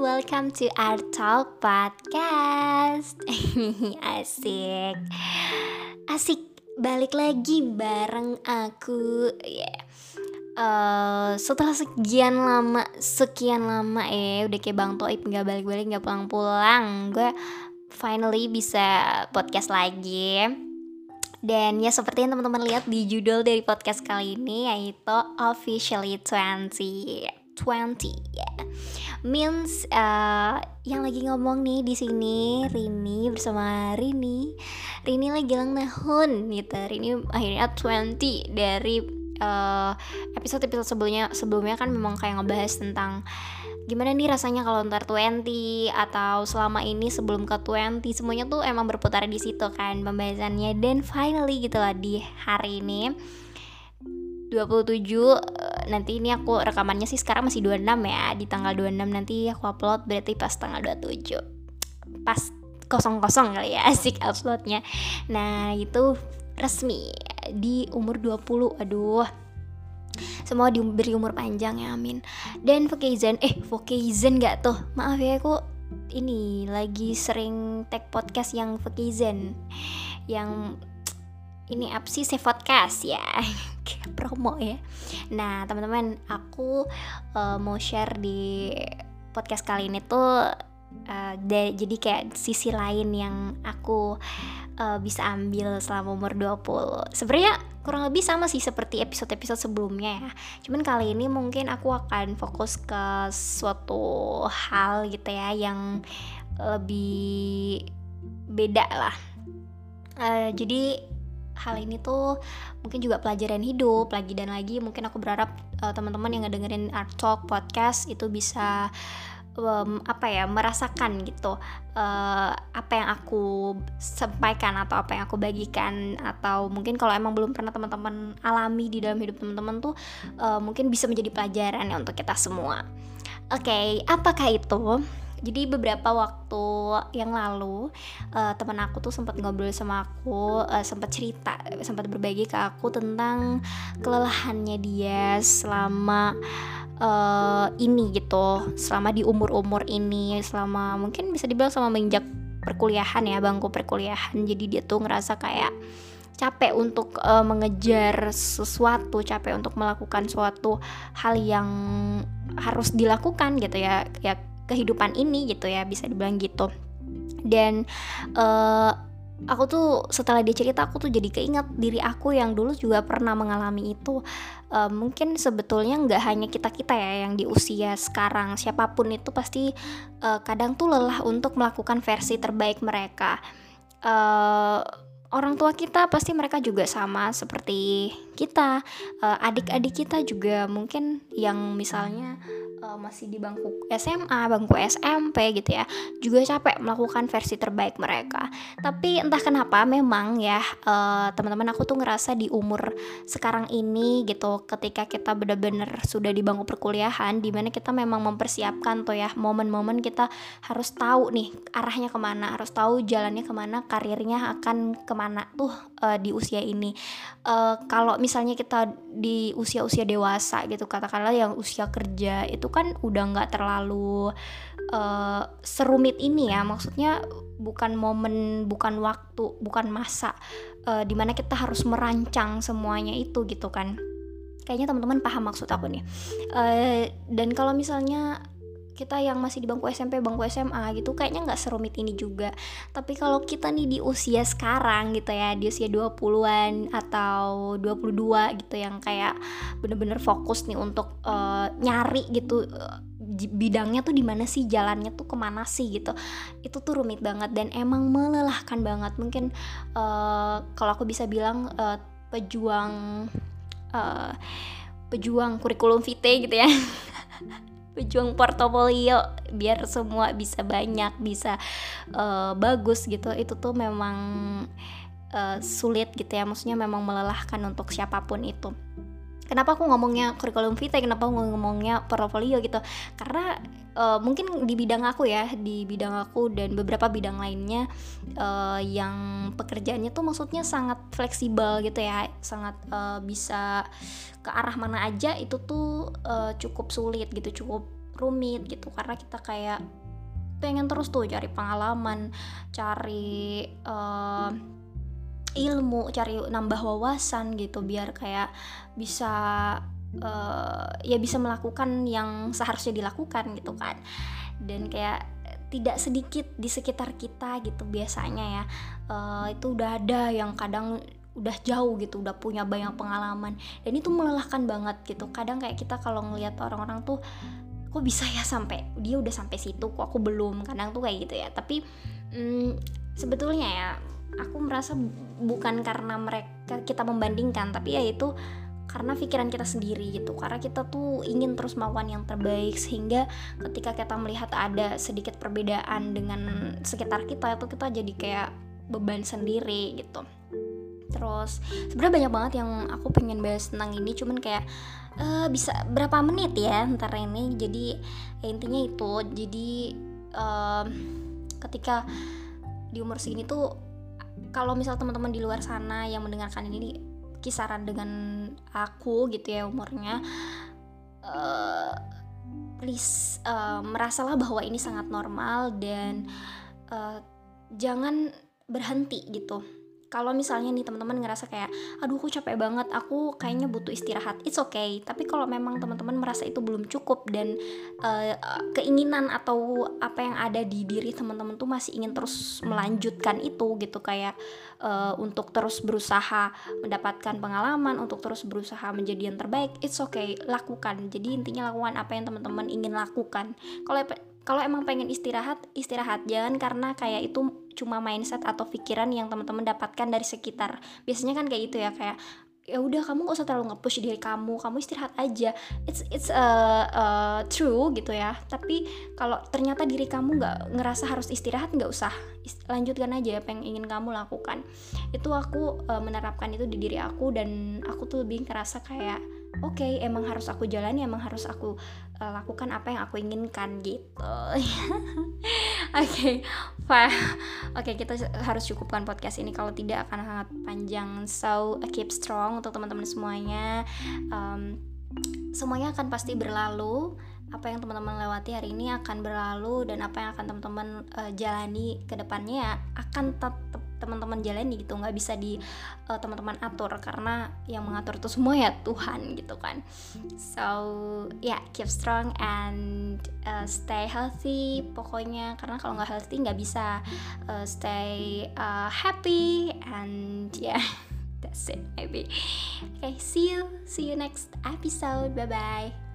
welcome to our talk podcast. Asik. Asik, balik lagi bareng aku. Ya. Yeah. uh, Setelah sekian lama, sekian lama ya Udah kayak Bang Toib gak balik-balik, gak pulang-pulang Gue finally bisa podcast lagi. Dan ya seperti yang teman-teman lihat di judul dari podcast kali ini yaitu officially 20 20 ya. Yeah. means uh, yang lagi ngomong nih di sini Rini bersama Rini. Rini lagi ulang tahun gitu. Rini akhirnya 20 dari uh, episode episode sebelumnya sebelumnya kan memang kayak ngebahas tentang gimana nih rasanya kalau ntar 20 atau selama ini sebelum ke 20 semuanya tuh emang berputar di situ kan pembahasannya. Dan finally gitu lah di hari ini 27 eh, nanti ini aku rekamannya sih sekarang masih 26 ya. Di tanggal 26 nanti aku upload berarti pas tanggal 27 pas kosong-kosong kali ya asik uploadnya. Nah itu resmi di umur 20 aduh. Semua diberi umur panjang ya amin. Dan Vokaizen eh Vokaizen gak tuh? Maaf ya aku ini lagi sering tag podcast yang Vokaizen yang ini apa sih podcast ya. Promo ya. Nah teman-teman aku uh, mau share di podcast kali ini tuh uh, jadi kayak sisi lain yang aku uh, bisa ambil selama umur 20 sebenarnya kurang lebih sama sih seperti episode-episode sebelumnya ya. Cuman kali ini mungkin aku akan fokus ke suatu hal gitu ya yang lebih beda lah. Uh, jadi hal ini tuh mungkin juga pelajaran hidup lagi dan lagi mungkin aku berharap uh, teman-teman yang ngedengerin Art Talk podcast itu bisa um, apa ya merasakan gitu uh, apa yang aku sampaikan atau apa yang aku bagikan atau mungkin kalau emang belum pernah teman-teman alami di dalam hidup teman-teman tuh uh, mungkin bisa menjadi pelajaran ya untuk kita semua. Oke, okay, apakah itu? Jadi beberapa waktu yang lalu uh, teman aku tuh sempat ngobrol sama aku uh, sempat cerita sempat berbagi ke aku tentang kelelahannya dia selama uh, ini gitu selama di umur-umur ini selama mungkin bisa dibilang sama menginjak perkuliahan ya bangku perkuliahan jadi dia tuh ngerasa kayak capek untuk uh, mengejar sesuatu, capek untuk melakukan suatu hal yang harus dilakukan gitu ya. Ya kehidupan ini gitu ya bisa dibilang gitu. Dan uh, aku tuh setelah dia cerita aku tuh jadi keinget diri aku yang dulu juga pernah mengalami itu. Uh, mungkin sebetulnya nggak hanya kita kita ya yang di usia sekarang. Siapa pun itu pasti uh, kadang tuh lelah untuk melakukan versi terbaik mereka. Uh, orang tua kita pasti mereka juga sama seperti kita. Adik-adik kita juga mungkin yang misalnya uh, masih di bangku SMA, bangku SMP gitu ya, juga capek melakukan versi terbaik mereka. Tapi entah kenapa memang ya uh, teman-teman aku tuh ngerasa di umur sekarang ini gitu, ketika kita benar-benar sudah di bangku perkuliahan, di mana kita memang mempersiapkan tuh ya momen-momen kita harus tahu nih arahnya ke mana, harus tahu jalannya ke mana, karirnya akan ke mana tuh uh, di usia ini. Uh, kalau misalnya kita di usia-usia dewasa gitu, katakanlah yang usia kerja itu kan udah nggak terlalu uh, serumit ini ya. Maksudnya bukan momen bukan waktu bukan masa uh, di mana kita harus merancang semuanya itu gitu kan. Kayaknya teman-teman paham maksud aku nih. Uh, dan kalau misalnya kita yang masih di bangku SMP, bangku SMA gitu kayaknya nggak serumit ini juga. Tapi kalau kita nih di usia sekarang gitu ya, di usia 20-an atau 22 gitu yang kayak bener-bener fokus nih untuk uh, nyari gitu uh, bidangnya tuh di mana sih jalannya tuh ke mana sih gitu itu tuh rumit banget dan emang melelahkan banget mungkin uh, kalau aku bisa bilang uh, pejuang uh, pejuang kurikulum vitae gitu ya pejuang portofolio biar semua bisa banyak bisa uh, bagus gitu. Itu tuh memang uh, sulit gitu ya. Maksudnya memang melelahkan untuk siapa pun itu kenapa aku ngomongnya kurikulum vitae kenapa aku ngomongnya portofolio gitu. Karena uh, mungkin di bidang aku ya di bidang aku dan beberapa bidang lainnya uh, yang pekerjaannya tuh maksudnya sangat fleksibel gitu ya sangat uh, bisa ke arah mana aja itu tuh uh, cukup sulit gitu cukup rumit gitu. Karena kita kayak pengen terus tuh cari pengalaman cari uh, ilmu cari nambah wawasan gitu biar kayak bisa uh, ya bisa melakukan yang seharusnya dilakukan gitu kan. Dan kayak tidak sedikit di sekitar kita gitu biasanya ya. Uh, itu udah ada yang kadang udah jauh gitu udah punya banyak pengalaman. Dan itu melelahkan banget gitu. Kadang kayak kita kalau ngelihat orang-orang tuh kok bisa ya sampai dia udah sampai situ kok aku belum? Kadang tuh kayak gitu ya. Tapi hmm, sebetulnya ya aku merasa bukan karena mereka kita membandingkan tapi ya itu karena pikiran kita sendiri gitu. Karena kita tuh ingin terus melakukan yang terbaik sehingga ketika kita melihat ada sedikit perbedaan dengan sekitar kita itu kita jadi kayak beban sendiri gitu. Terus sebenarnya banyak banget yang aku pengen bahas tentang ini cuman kayak uh, bisa berapa menit ya ntar ini. Jadi ya intinya itu. Jadi uh, ketika di umur segini tuh kalau misal teman-teman di luar sana yang mendengarkan ini kisaran dengan aku gitu ya umurnya uh, please uh, merasalah bahwa ini sangat normal dan uh, jangan berhenti gitu kalau misalnya nih teman-teman ngerasa kayak aduh aku capek banget aku kayaknya butuh istirahat it's okay. Tapi kalau memang teman-teman merasa itu belum cukup dan uh, keinginan atau apa yang ada di diri teman-teman tuh masih ingin terus melanjutkan itu gitu kayak uh, untuk terus berusaha mendapatkan pengalaman untuk terus berusaha menjadi yang terbaik it's okay lakukan. Jadi intinya lakukan apa yang teman-teman ingin lakukan. Kalau kalau emang pengen istirahat istirahat jangan karena kayak itu cuma mindset atau pikiran yang teman-teman dapatkan dari sekitar. Biasanya kan kayak gitu ya kayak ya udah kamu gak usah terlalu nge-push diri kamu kamu istirahat aja. It's it's uh, uh, true gitu ya. Tapi kalau ternyata diri kamu nggak ngerasa harus istirahat nggak usah. Lanjutkan aja apa yang ingin kamu lakukan. Itu aku uh, menerapkan itu di diri aku dan aku tuh lebih ngerasa kayak oke okay, emang harus aku jalani emang harus aku uh, lakukan apa yang aku inginkan gitu. Oke okay, oke okay, kita harus cukupkan podcast ini. Kalau tidak akan sangat panjang. So keep strong untuk teman-teman semuanya. Um, semuanya akan pasti berlalu. Apa yang teman-teman lewati hari ini akan berlalu dan apa yang akan teman-teman uh, jalani ke depannya akan tetap teman-teman jalani gitu nggak bisa di uh, teman-teman atur karena yang mengatur itu semua ya Tuhan gitu kan. So ya yeah, keep strong and uh, stay healthy pokoknya karena kalau nggak healthy nggak bisa uh, stay uh, happy and yeah that's it maybe. Okay see you see you next episode. Bye bye